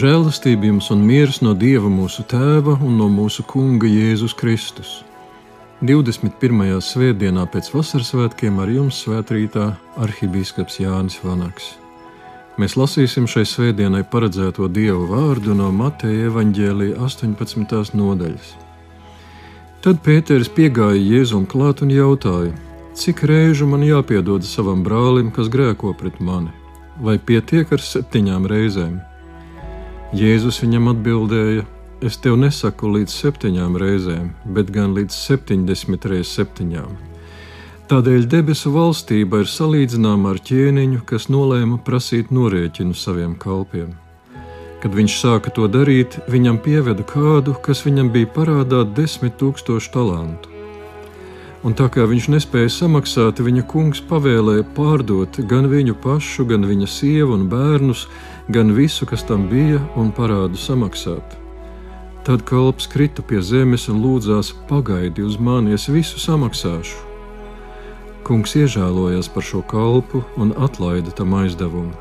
Žēlastība jums un miers no Dieva mūsu Tēva un no mūsu Kunga Jēzus Kristus. 21. svētdienā pēc vasaras svētkiem ar jums svētrītā arhibīskaps Jānis Vanaks. Mēs lasīsim šai svētdienai paredzēto Dieva vārdu no Mateja evaņģēlīja 18. nodaļas. Tad Pēters piegāja Jēzum klāt un jautāja, cik reižu man jāpiedod savam brālim, kas grēko pret mani, vai pietiek ar septiņām reizēm? Jēzus viņam atbildēja: Es tev nesaku līdz septiņām reizēm, bet gan līdz septiņdesmit reizes septiņām. Tādēļ debesu valstība ir salīdzināma ar ķēniņu, kas nolēma prasīt norēķinu saviem kalpiem. Kad viņš sāka to darīt, viņam pieveda kādu, kas viņam bija parādā desmit tūkstošu talantu. Un tā kā viņš nespēja samaksāt, viņa kungs pavēlēja pārdot gan viņu pašu, gan viņa sievu un bērnus, gan visu, kas tam bija, un parādu samaksāt. Tad kalps krita pie zemes un lūdzās: Pagaidi uz mani, es visu samaksāšu. Kungs iežēlojās par šo kalpu un atlaida tam aizdevumu.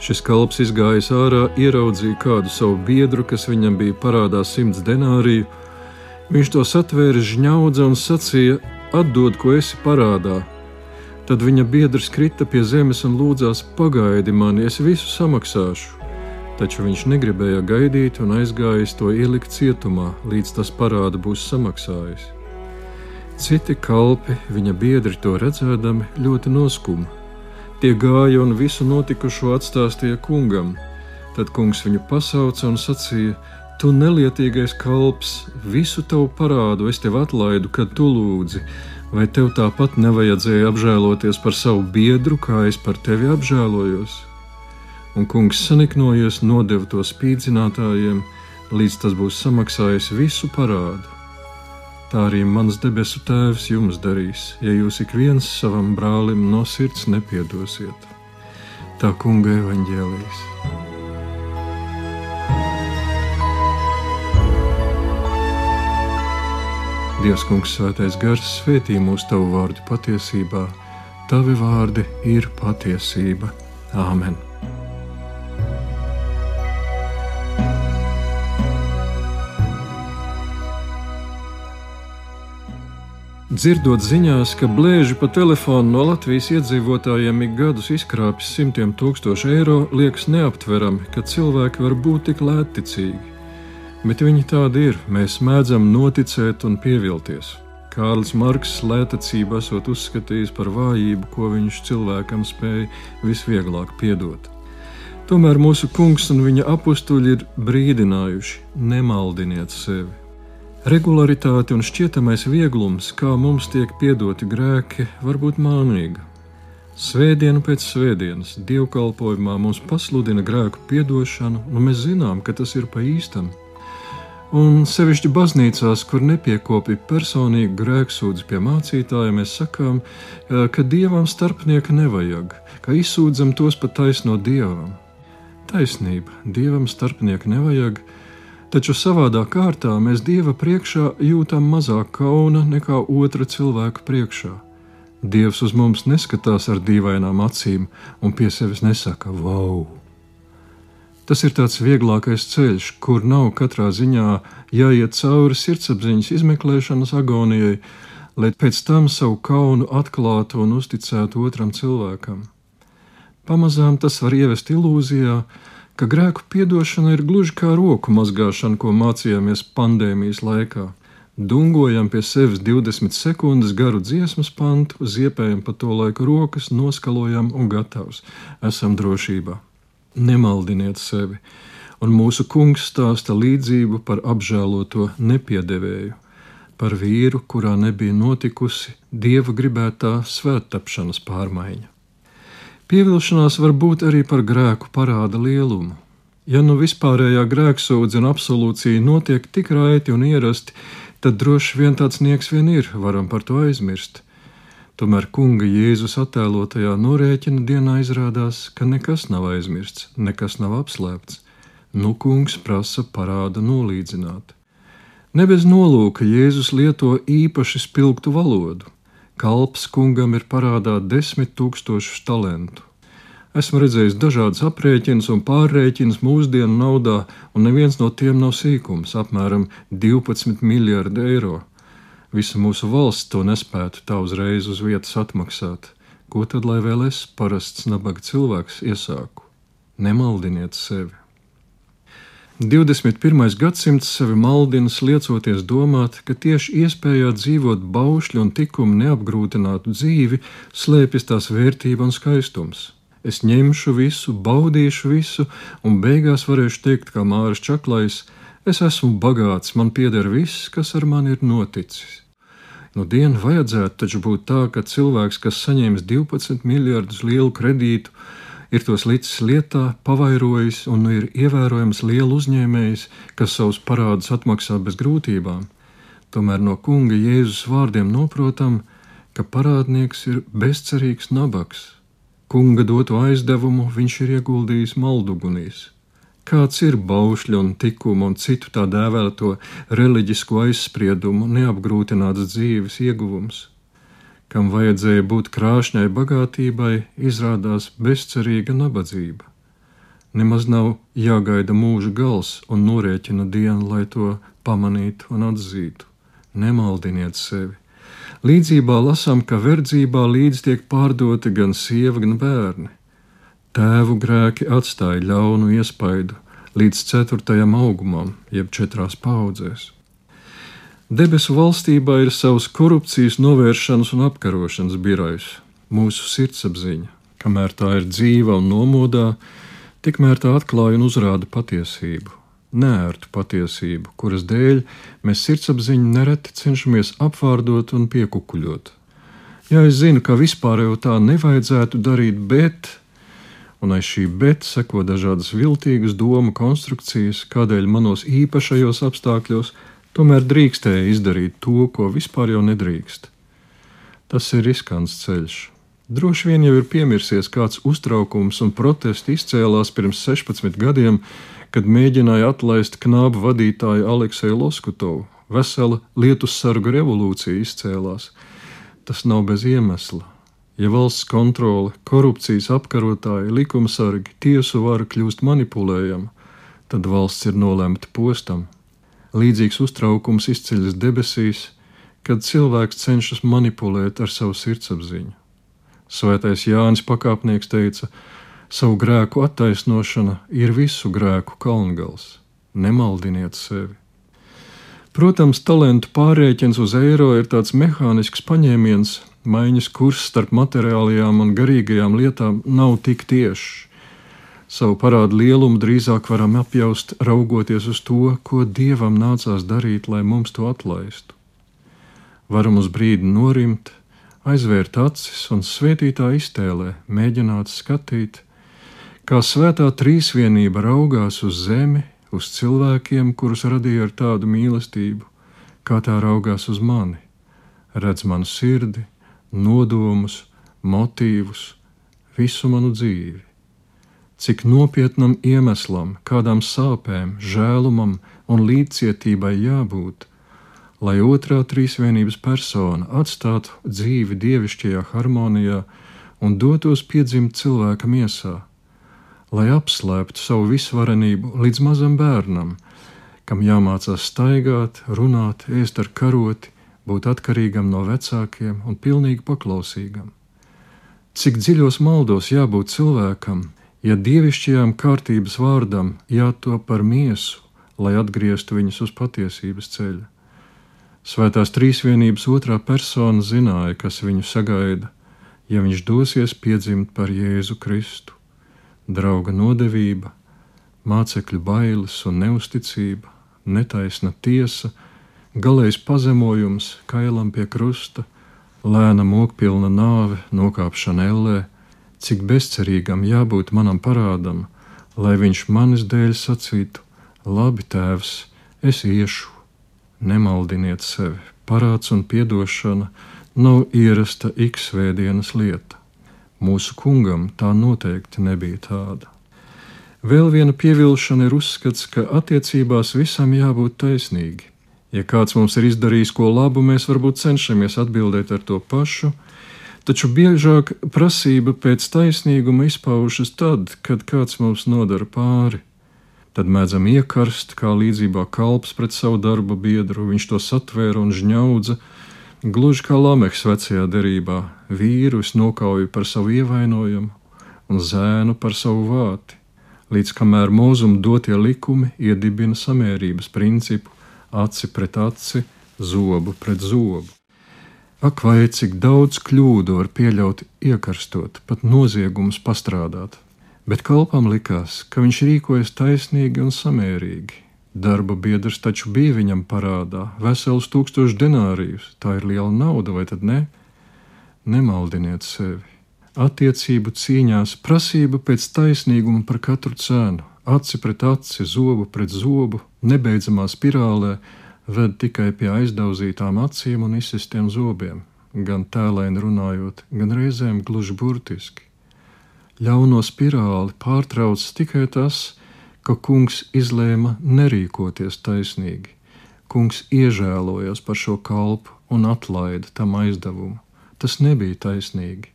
Šis kalps izgājis ārā, ieraudzīja kādu savu biedru, kas viņam bija parādā simts denāriju. Viņš to satvēra žņaudza un sacīja: Atdod, ko esi parādā, Tad viņa biedrs krita pie zemes un lūdzās: Pagaidi mani, es visu samaksāšu. Taču viņš negribēja gaidīt un aizgājis to ielikt cietumā, līdz tas parādu būs samaksājis. Citi kalpi, viņa biedri to redzēdami, ļoti noskuma. Tie gāja un visu notikušo atstāstīja kungam. Tad kungs viņu pasauca un sacīja: Tu nelietīgais kalps, visu tavu parādu es tev atlaidu, kad tu lūdzi Vai tev tāpat nevajadzēja apžēloties par savu biedru, kā es par tevi apžēlojos? Un kungs saniknojies, nodeva to spīdzinātājiem, līdz tas būs samaksājis visu parādu. Tā arī mans debesu Tēvs jums darīs, ja jūs ik viens savam brālim no sirds nepiedosiet. Tā kunga evaņģēlīs. Dievs, Kungs, Svētais Gars, svētī mūsu tavu vārdu patiesībā. Tavi vārdi ir patiesība. Āmen! Dzirdot ziņās, ka blēži pa telefonu no Latvijas iedzīvotājiem ik gadus izkrāpjas simtiem tūkstošu eiro, liekas neaptverami, ka cilvēki var būt tik lētticīgi. Bet viņi tādi ir, mēs mēdzam noticēt un pievilties. Kārlis Marks lētacību esot uzskatījis par vājību, ko viņš cilvēkam spēja visvieglāk piedot. Tomēr mūsu kungs un viņa apstuļi ir brīdinājuši: nemaldiniet sevi. Regularitāte un šķietamais vieglums, kā mums tiek piedoti grēki, var būt mānīga. Svētdienu pēc svētdienas dievkalpojumā mums pasludina grēku piedošanu, un mēs zinām, ka tas ir pa īstam. Un sevišķi baznīcās, kur nepiekopja personīgi grēksūdzi pie mācītājiem, mēs sakām, ka dievam starpnieka nevajag, ka izsūdzam tos pat taisno dievam. Taisnība, dievam starpnieka nevajag, taču savādā kārtā mēs dieva priekšā jūtam mazāk kauna nekā otra cilvēka priekšā. Dievs uz mums neskatās ar dīvainām acīm un pie sevis nesaka: Wow! Tas ir tāds vieglākais ceļš, kur nav katrā ziņā jāiet cauri sirdsapziņas izmeklēšanas agonijai, lai pēc tam savu kaunu atklātu un uzticētu otram cilvēkam. Pamazām tas var ievest ilūzijā, ka grēku piedošana ir gluži kā roku mazgāšana, ko mācījāmies pandēmijas laikā. Dungojam pie sevis 20 sekundes garu dziesmas pantu, ziepējam pa to laiku rokas, noskalojam un gatavs. Esam drošībā nemaldiniet sevi, un mūsu kungs stāsta līdzību par apžēloto nepiedevēju, par vīru, kurā nebija notikusi dieva gribētā svēttapšanas pārmaiņa. Pievilšanās var būt arī par grēku parāda lielumu. Ja nu vispārējā grēksūdze un absolūcija notiek tik raiti un ierasti, tad droši vien tāds nieks vien ir, varam par to aizmirst. Tomēr kunga Jēzus attēlotajā norēķina dienā izrādās, ka nekas nav aizmirsts, nekas nav apslēpts. Nu, kungs prasa parāda nolīdzināt. Ne bez nolūka Jēzus lieto īpaši spilgtu valodu. Kalps kungam ir parādā desmit tūkstošus talantu. Esmu redzējis dažādas aprēķinas un pārrēķinas mūsdienu naudā, un neviens no tiem nav sīkums - apmēram 12 miljardi eiro. Visa mūsu valsts to nespētu tā uzreiz uz vietas atmaksāt. Ko tad lai vēl es, parasts nabaga cilvēks, iesāku? Nemaldiniet sevi! 21. gadsimts sevi maldina, liecoties domāt, ka tieši iespējā dzīvot baušļu un tikumu neapgrūtinātu dzīvi slēpjas tās vērtība un skaistums. Es ņemšu visu, baudīšu visu, un beigās varēšu teikt, kā Māris Čaklais, es esmu bagāts, man pieder viss, kas ar mani ir noticis. Nu, dienu vajadzētu taču būt tā, ka cilvēks, kas saņēmis 12 miljardus lielu kredītu, ir tos licis lietā, pavairojis un ir ievērojams liela uzņēmējs, kas savus parādus atmaksā bez grūtībām. Tomēr no kunga Jēzus vārdiem noprotam, ka parādnieks ir bezcerīgs nabaks. Kunga doto aizdevumu viņš ir ieguldījis maldugunīs. Kāds ir baušļu un tikumu un citu tā dēvēto reliģisko aizspriedumu neapgrūtināts dzīves ieguvums? kam vajadzēja būt krāšņai bagātībai, izrādās bezcerīga nabadzība. Nemaz nav jāgaida mūža gals un norēķina dienu, lai to pamanītu un atzītu. Nemaldiniet sevi. Līdzībā lasām, ka verdzībā līdz tiek pārdoti gan sieva, gan bērni. Tēvu grēki atstāja ļaunu iespaidu līdz ceturtajam augumam, jeb četrās paudzēs. Debesu valstībā ir savs korupcijas novēršanas un apkarošanas birojs, mūsu sirdsapziņa. Kamēr tā ir dzīva un nomodā, tikmēr tā atklāja un uzrāda patiesību, nērtu patiesību, kuras dēļ mēs sirdsapziņu nereti cenšamies apvārdot un piekukuļot. Jā, es zinu, ka vispār jau tā nevajadzētu darīt, bet, un aiz šī bet seko dažādas viltīgas domu konstrukcijas, kādēļ manos īpašajos apstākļos Tomēr drīkstēja izdarīt to, ko vispār jau nedrīkst. Tas ir riskants ceļš. Droši vien jau ir piemirsies kāds uztraukums un protests izcēlās pirms 16 gadiem, kad mēģināja atlaist knābu vadītāju Alekseju Loskutovu. Vesela lietus sargu revolūcija izcēlās. Tas nav bez iemesla. Ja valsts kontrole, korupcijas apkarotāji, likumsargi, tiesu vara kļūst manipulējama, tad valsts ir nolemta postam, Līdzīgs uztraukums izceļas debesīs, kad cilvēks cenšas manipulēt ar savu sirdsapziņu. Svētais Jānis Pakāpnieks teica, savu grēku attaisnošana ir visu grēku kalngals. Nemaldiniet sevi! Protams, talantu pārreķins uz eiro ir tāds mehānisks paņēmiens, maiņas kurs starp materiālajām un garīgajām lietām nav tik tiešs. Savu parādu lielumu drīzāk varam apjaust, raugoties uz to, ko dievam nācās darīt, lai mums to atlaistu. Varam uz brīdi norimt, aizvērt acis un svētītā iztēlē mēģināt skatīt, kā svētā trīsvienība raugās uz zemi, uz cilvēkiem, kurus radīja ar tādu mīlestību, kā tā raugās uz mani, redz manu sirdi, nodomus, motīvus, visu manu dzīvi. Cik nopietnam iemeslam, kādām sāpēm, žēlumam un līdzcietībai jābūt, lai otrā trīsvienības persona atstātu dzīvi dievišķajā harmonijā un dotos piedzimt cilvēka miesā, lai apslēptu savu visvarenību līdz mazam bērnam, kam jāmācās staigāt, runāt, ēst ar karoti, būt atkarīgam no vecākiem un pilnīgi paklausīgam. Cik dziļos maldos jābūt cilvēkam, ja dievišķajām kārtības vārdam jātop par miesu, lai atgrieztu viņus uz patiesības ceļa. Svētās trīsvienības otrā persona zināja, kas viņu sagaida, ja viņš dosies piedzimt par Jēzu Kristu. Drauga nodevība, mācekļu bailes un neusticība, netaisna tiesa, galējs pazemojums kailam pie krusta, lēna mokpilna nāve, nokāpšana ellē, cik bezcerīgam jābūt manam parādam, lai viņš manis dēļ sacītu: Labi, tēvs, es iešu, nemaldiniet sevi. Parāds un atdošana nav ierasta iksvētdienas lieta. Mūsu kungam tā noteikti nebija tāda. Vēl viena pievilkšana ir uzskats, ka attiecībās visam jābūt taisnīgi. Ja kāds mums ir izdarījis ko labu, mēs varbūt cenšamies atbildēt ar to pašu, Taču biežāk prasība pēc taisnīguma izpaužas tad, kad kāds mums nodara pāri. Tad mēdzam iekarst, kā līdzībā kalps pret savu darba biedru, viņš to satvēra un žņaudza, gluži kā lameks vecajā derībā, vīru es nokauju par savu ievainojumu un zēnu par savu vāti, līdz kamēr mūzuma dotie likumi iedibina samērības principu aci pret aci, zobu pret zobu. Ak, vai cik daudz kļūdu var pieļaut, iekarstot, pat noziegumus pastrādāt, bet kalpam likās, ka viņš rīkojas taisnīgi un samērīgi. Darba biedrs taču bija viņam parādā vesels tūkstošs denārijus. Tā ir liela nauda, vai tad ne? Nemaldiniet sevi. Attiecību cīņās prasība pēc taisnīguma par katru cenu, aci pret aci, zobu pret zobu, nebeidzamā spirālē ved tikai pie aizdauzītām acīm un izsistiem zobiem, gan tēlēni runājot, gan reizēm gluži burtiski. Ļauno spirāli pārtrauc tikai tas, ka kungs izlēma nerīkoties taisnīgi. Kungs iežēlojas par šo kalpu un atlaida tam aizdevumu. Tas nebija taisnīgi.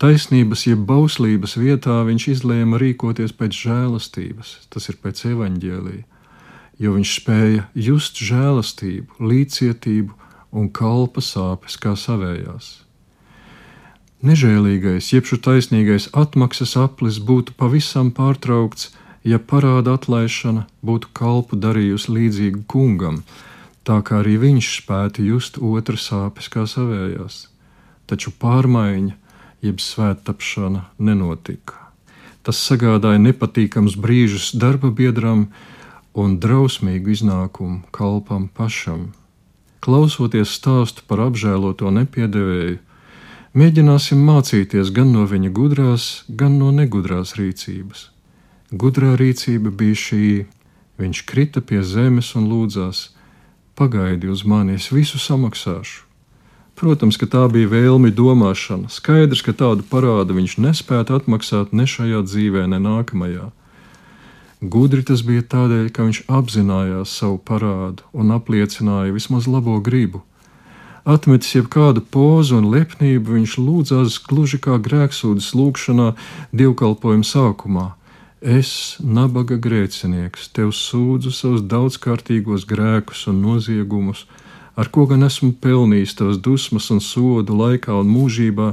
Taisnības, jeb bauslības vietā viņš izlēma rīkoties pēc žēlastības, tas ir pēc evaņģēlīja, jo viņš spēja just žēlastību, līdzcietību un kalpa sāpes kā savējās. Nežēlīgais, jeb šo taisnīgais atmaksas aplis būtu pavisam pārtraukts, ja parāda atlaišana būtu kalpu darījusi līdzīgu kungam, tā kā arī viņš spētu just otru sāpes kā savējās. Taču pārmaiņa, jeb svēttapšana, nenotika. Tas sagādāja nepatīkams brīžus darba biedram un drausmīgu iznākumu kalpam pašam. Klausoties stāstu par apžēloto nepiedevēju, Mēģināsim mācīties gan no viņa gudrās, gan no negudrās rīcības. Gudrā rīcība bija šī: viņš krita pie zemes un lūdzās: Pagaidi uz mani, es visu samaksāšu. Protams, ka tā bija vēlmi domāšana. Skaidrs, ka tādu parādu viņš nespēja atmaksāt ne šajā dzīvē, ne nākamajā. Gudri tas bija tādēļ, ka viņš apzinājās savu parādu un apliecināja vismaz labo gribu. Atmetis jebkādu pozu un lepnību, viņš lūdzās gluži kā grēksūdzes lūgšanā dievkalpojuma sākumā. Es, nabaga grēcinieks, tev sūdzu savus daudzkārtīgos grēkus un noziegumus, ar ko gan esmu pelnījis tavas dusmas un sodu laikā un mūžībā,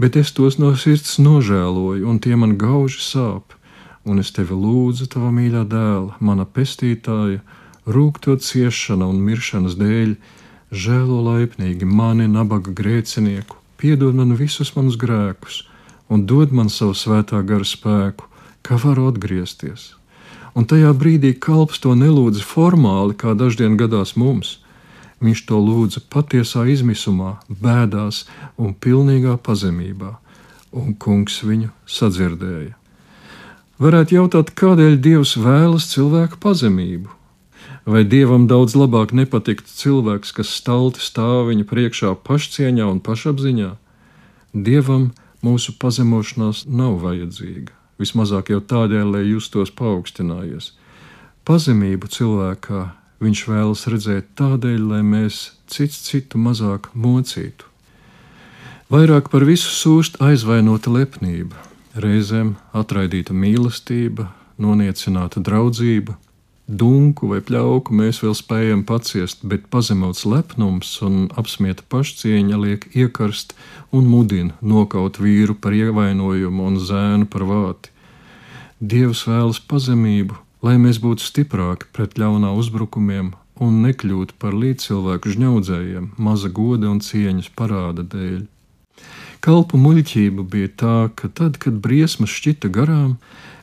bet es tos no sirds nožēloju, un tie man gauži sāp. Un es tevi lūdzu, tava mīļā dēla, mana pestītāja, rūktot ciešana un miršanas dēļ, žēlo laipnīgi mani, nabaga grēcinieku, piedod man visus manus grēkus un dod man savu svētā gara spēku, kā varu atgriezties. Un tajā brīdī kalps to nelūdza formāli, kā daždien gadās mums. Viņš to lūdza patiesā izmisumā, bēdās un pilnīgā pazemībā, un kungs viņu sadzirdēja. Varētu jautāt, kādēļ Dievs vēlas cilvēku pazemību? Vai dievam daudz labāk nepatiktu cilvēks, kas stalti stāv viņa priekšā pašcieņā un pašapziņā? Dievam mūsu pazemošanās nav vajadzīga, vismazāk jau tādēļ, lai justos paaugstinājies. Pazemību cilvēkā viņš vēlas redzēt tādēļ, lai mēs cits citu mazāk mocītu. Vairāk par visu sūst aizvainota lepnība, reizēm atraidīta mīlestība, noniecināta draudzība, Dunku vai pļauku mēs vēl spējam paciest, bet pazemots lepnums un apsmieta pašcieņa liek iekarst un mudina nokaut vīru par ievainojumu un zēnu par vāti. Dievs vēlas pazemību, lai mēs būtu stiprāki pret ļaunā uzbrukumiem un nekļūtu par līdzcilvēku žņaudzējiem, maza goda un cieņas parāda dēļ. Kalpu muļķība bija tā, ka tad, kad briesmas šķita garām,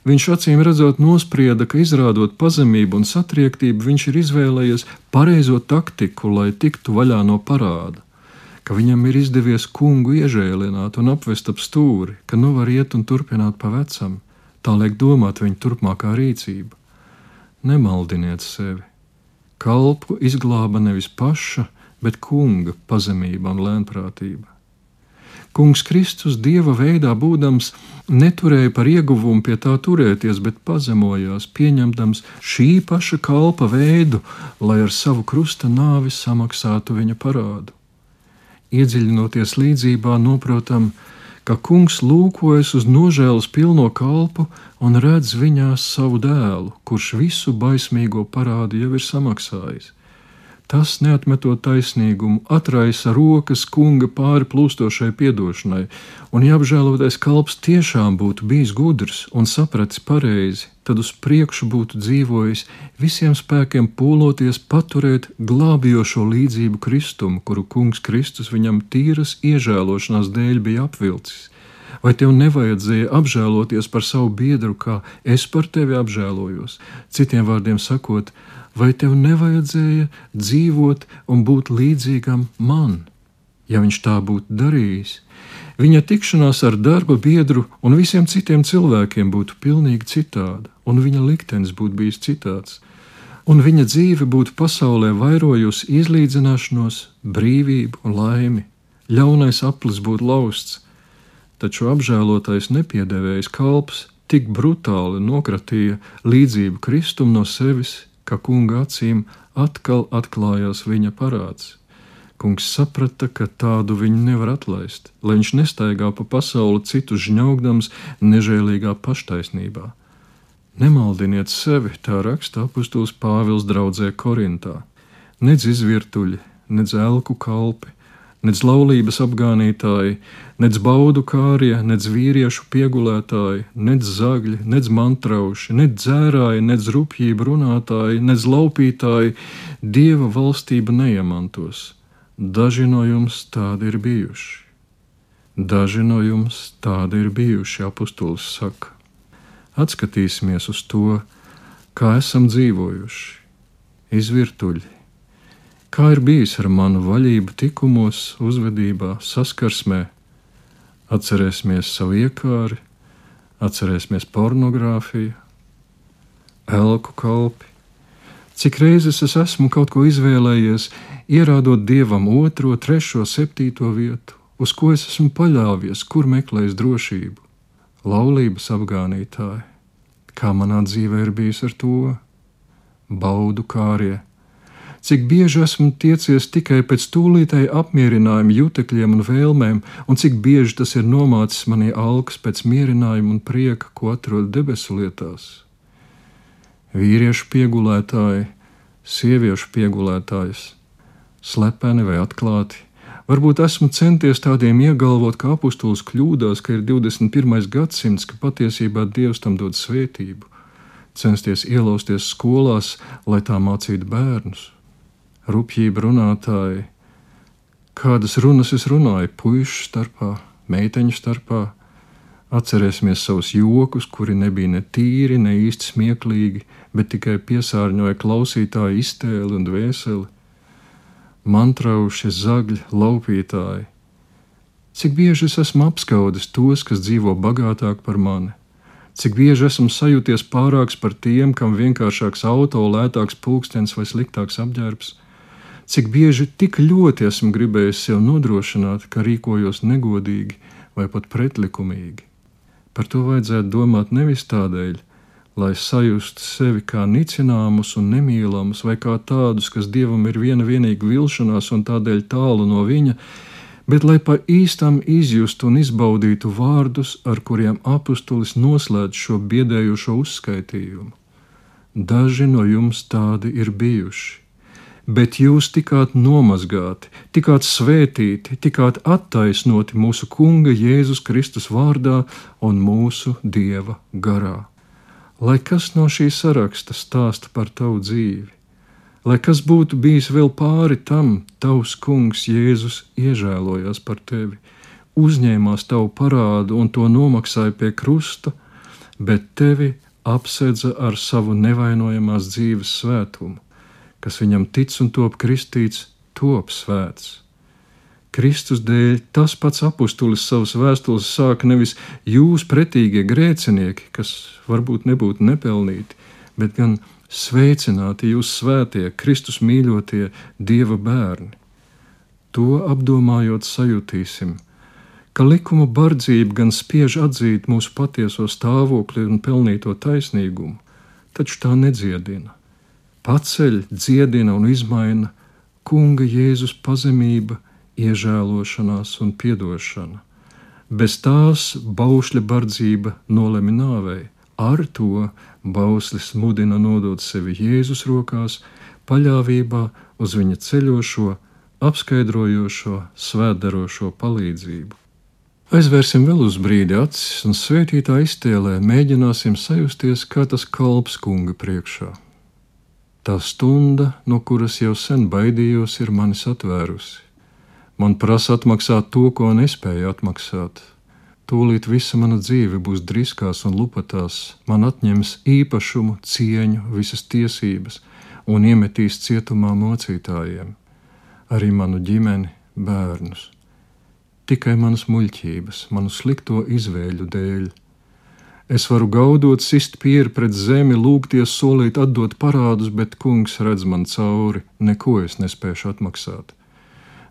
Viņš acīm redzot nosprieda, ka izrādot pazemību un satriektību, viņš ir izvēlējies pareizo taktiku, lai tiktu vaļā no parāda, ka viņam ir izdevies kungu iežēlināt un apvest ap stūri, ka nu var iet un turpināt pa vecam. Tā liek domāt viņa turpmākā rīcība. Nemaldiniet sevi. Kalpu izglāba nevis paša, bet kunga pazemība un lēnprātība. Kungs Kristus dieva veidā būdams neturēja par ieguvumu pie tā turēties, bet pazemojās, pieņemdams šī paša kalpa veidu, lai ar savu krusta nāvi samaksātu viņa parādu. Iedziļinoties līdzībā, noprotam, ka kungs lūkojas uz nožēlas pilno kalpu un redz viņā savu dēlu, kurš visu baismīgo parādu jau ir samaksājis. Tas, neatmetot taisnīgumu, atraisa rokas kunga pāri plūstošai piedošanai, un, ja apžēlotais kalps tiešām būtu bijis gudrs un sapratis pareizi, tad uz priekšu būtu dzīvojis visiem spēkiem pūloties paturēt glābjošo līdzību Kristumu, kuru kungs Kristus viņam tīras iežēlošanās dēļ bija apvilcis. Vai tev nevajadzēja apžēloties par savu biedru, kā es par tevi apžēlojos? Citiem vārdiem sakot, vai tev nevajadzēja dzīvot un būt līdzīgam man, ja viņš tā būtu darījis? Viņa tikšanās ar darba biedru un visiem citiem cilvēkiem būtu pilnīgi citāda, un viņa liktenis būtu bijis citāds. Un viņa dzīve būtu pasaulē vairojusi izlīdzināšanos, brīvību un laimi. Ļaunais aplis būtu lausts, taču apžēlotais nepiedevējs kalps tik brutāli nokratīja līdzību Kristum no sevis ka kunga acīm atkal atklājās viņa parāds. Kungs saprata, ka tādu viņu nevar atlaist, lai viņš nestaigā pa pasauli citu žņaugdams nežēlīgā paštaisnībā. Nemaldiniet sevi, tā raksta apustulis Pāvils draudzē Korintā. Nedz izvirtuļi, nedz elku kalpi, nedz laulības apgānītāji, nedz baudu kārie, nedz vīriešu piegulētāji, nedz zagļi, nedz mantrauši, nedz dzērāji, nedz rupjība runātāji, nedz laupītāji, dieva valstība neiemantos. Daži no jums tādi ir bijuši. Daži no jums tādi ir bijuši, apustulis saka. Atskatīsimies uz to, kā esam dzīvojuši. Izvirtuļi, Kā ir bijis ar manu vaļību, tikumos, uzvedībā, saskarsmē? Atcerēsimies savu iekāri, atcerēsimies pornogrāfiju, elku kalpi. Cik reizes es esmu kaut ko izvēlējies, ierādot dievam otro, trešo, septīto vietu, uz ko es esmu paļāvies, kur meklējis drošību, laulības apgānītāji. Kā manā dzīvē ir bijis ar to? Baudu kārie, cik bieži esmu tiecies tikai pēc tūlītēji apmierinājuma jutekļiem un vēlmēm, un cik bieži tas ir nomācis manī alkas pēc mierinājuma un prieka, ko atrod debesu lietās. Vīriešu piegulētāji, sieviešu piegulētājs, slepeni vai atklāti. Varbūt esmu centies tādiem iegalvot, ka apustulis kļūdās, ka ir 21. gadsimts, ka patiesībā Dievs tam dod svētību, censties ielausties skolās, lai tā mācītu bērnus rupjība runātāji. Kādas runas es runāju puišu starpā, meiteņu starpā? Atcerēsimies savus jokus, kuri nebija ne tīri, ne īsti smieklīgi, bet tikai piesārņoja klausītāju iztēli un dvēseli. Mantrauši, zagļi, laupītāji. Cik bieži es esmu apskaudis tos, kas dzīvo bagātāk par mani? Cik bieži esmu sajūties pārāks par tiem, kam vienkāršāks auto, lētāks pulkstenis vai sliktāks apģērbs? Cik bieži tik ļoti esmu gribējis sev nodrošināt, ka rīkojos negodīgi vai pat pretlikumīgi. Par to vajadzētu domāt nevis tādēļ, lai sajustu sevi kā nicināmus un nemīlamus, vai kā tādus, kas dievam ir viena vienīga vilšanās un tādēļ tālu no viņa, bet lai pa īstam izjustu un izbaudītu vārdus, ar kuriem apustulis noslēdz šo biedējošo uzskaitījumu. Daži no jums tādi ir bijuši bet jūs tikāt nomazgāti, tikāt svētīti, tikāt attaisnoti mūsu Kunga Jēzus Kristus vārdā un mūsu Dieva garā. Lai kas no šī saraksta stāsta par tavu dzīvi, lai kas būtu bijis vēl pāri tam, tavs Kungs Jēzus iežēlojās par tevi, uzņēmās tavu parādu un to nomaksāja pie krusta, bet tevi apsedza ar savu nevainojamās dzīves svētumu kas viņam tic un top kristīts, top svēts. Kristus dēļ tas pats apustulis savas vēstules sāka nevis jūs pretīgie grēcinieki, kas varbūt nebūtu nepelnīti, bet gan sveicināti jūs svētie, Kristus mīļotie Dieva bērni. To apdomājot, sajutīsim, ka likuma bardzība gan spiež atzīt mūsu patieso stāvokli un pelnīto taisnīgumu, taču tā nedziedina paceļ, dziedina un izmaina Kunga Jēzus pazemība, iežēlošanās un piedošana. Bez tās baušļa bardzība nolemi nāvei, ar to bauslis mudina nodot sevi Jēzus rokās, paļāvībā uz viņa ceļošo, apskaidrojošo, svētdarošo palīdzību. Aizvērsim vēl uz brīdi acis un svētītā iztēlē mēģināsim sajusties kā tas kalps kunga priekšā. Tā stunda, no kuras jau sen baidījos, ir manis atvērusi. Man prasa atmaksāt to, ko nespēju atmaksāt. Tūlīt visa mana dzīve būs driskās un lupatās, man atņems īpašumu, cieņu, visas tiesības un iemetīs cietumā mocītājiem, arī manu ģimeni, bērnus. Tikai manas muļķības, manu slikto izvēļu dēļ Es varu gaudot, sist pieri pret zemi, lūgties, solīt, atdot parādus, bet kungs redz man cauri, neko es nespēšu atmaksāt.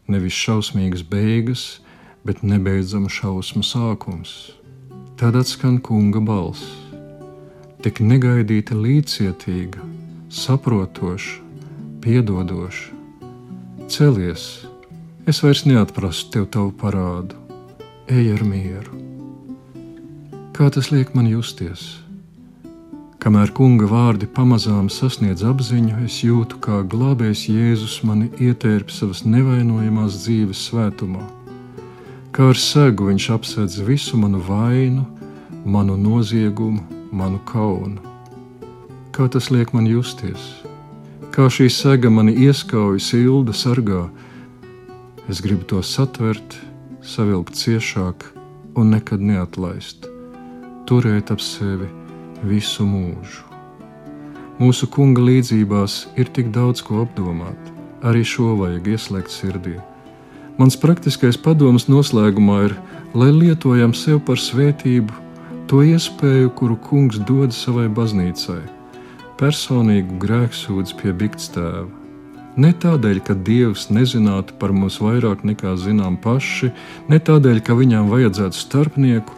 Nevis šausmīgas beigas, bet nebeidzama šausmu sākums. Tad atskan kunga balss. Tik negaidīta, līdzcietīga, saprotoša, piedodoša. Celies, es vairs neatprasu tev tavu parādu, ej ar mieru kā tas liek man justies. Kamēr kunga vārdi pamazām sasniedz apziņu, es jūtu, kā glābējs Jēzus mani ietērp savas nevainojamās dzīves svētumā. Kā ar segu viņš apsedz visu manu vainu, manu noziegumu, manu kaunu. Kā tas liek man justies? Kā šī sega mani ieskauj, silda, sargā, es gribu to satvert, savilkt ciešāk un nekad neatlaist turēt ap sevi visu mūžu. Mūsu kunga līdzībās ir tik daudz ko apdomāt, arī šo vajag ieslēgt sirdī. Mans praktiskais padoms noslēgumā ir, lai lietojam sev par svētību to iespēju, kuru kungs dod savai baznīcai - personīgu grēksūdzi pie bikstēva. Ne tādēļ, ka Dievs nezinātu par mums vairāk nekā zinām paši, ne tādēļ, ka viņām vajadzētu starpnieku,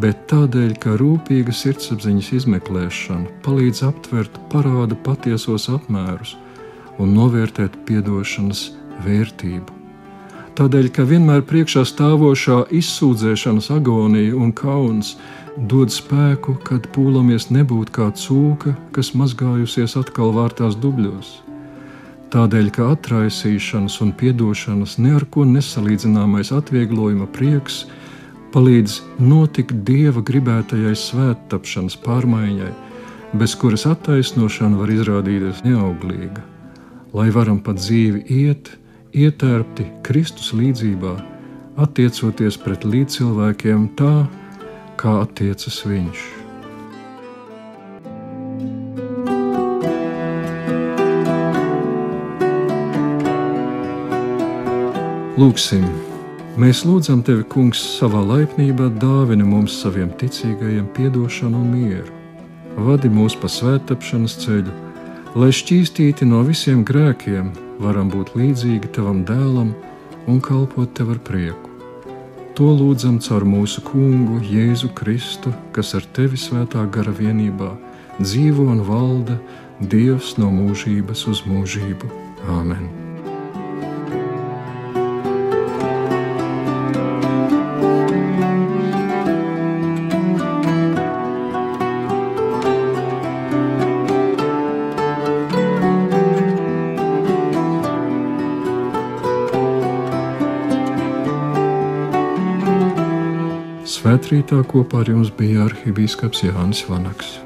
bet tādēļ, ka rūpīga sirdsapziņas izmeklēšana palīdz aptvert parāda patiesos apmērus un novērtēt atdošanas vērtību. Tādēļ, ka vienmēr priekšā stāvošā izsūdzēšanas agonija un kauns dod spēku, kad pūlamies nebūt kā cūka, kas mazgājusies atkal vārtās dubļos. Tādēļ, ka atraisīšanas un atdošanas ne ar ko nesalīdzināmais atvieglojuma prieks ir palīdz notikt dieva gribētajai svēttapšanas pārmaiņai, bez kuras attaisnošana var izrādīties neauglīga, lai varam pa dzīvi iet, ietērpti Kristus līdzībā, attiecoties pret līdzcilvēkiem tā, kā attiecas Viņš. Lūksim! Mēs lūdzam Tevi, Kungs, savā laipnībā dāvini mums saviem ticīgajiem atdošanu un mieru. Vadi mūs pa svētāpšanas ceļu, lai šķīstīti no visiem grēkiem, varam būt līdzīgi Tavam dēlam un kalpot Tev ar prieku. To lūdzam caur mūsu Kungu Jēzu Kristu, kas ar Tevi svētā gara vienībā dzīvo un valda Dievs no mūžības uz mūžību. Āmen! Svētrītā kopā ar jums bija arhibīskaps Jānis Vanaks.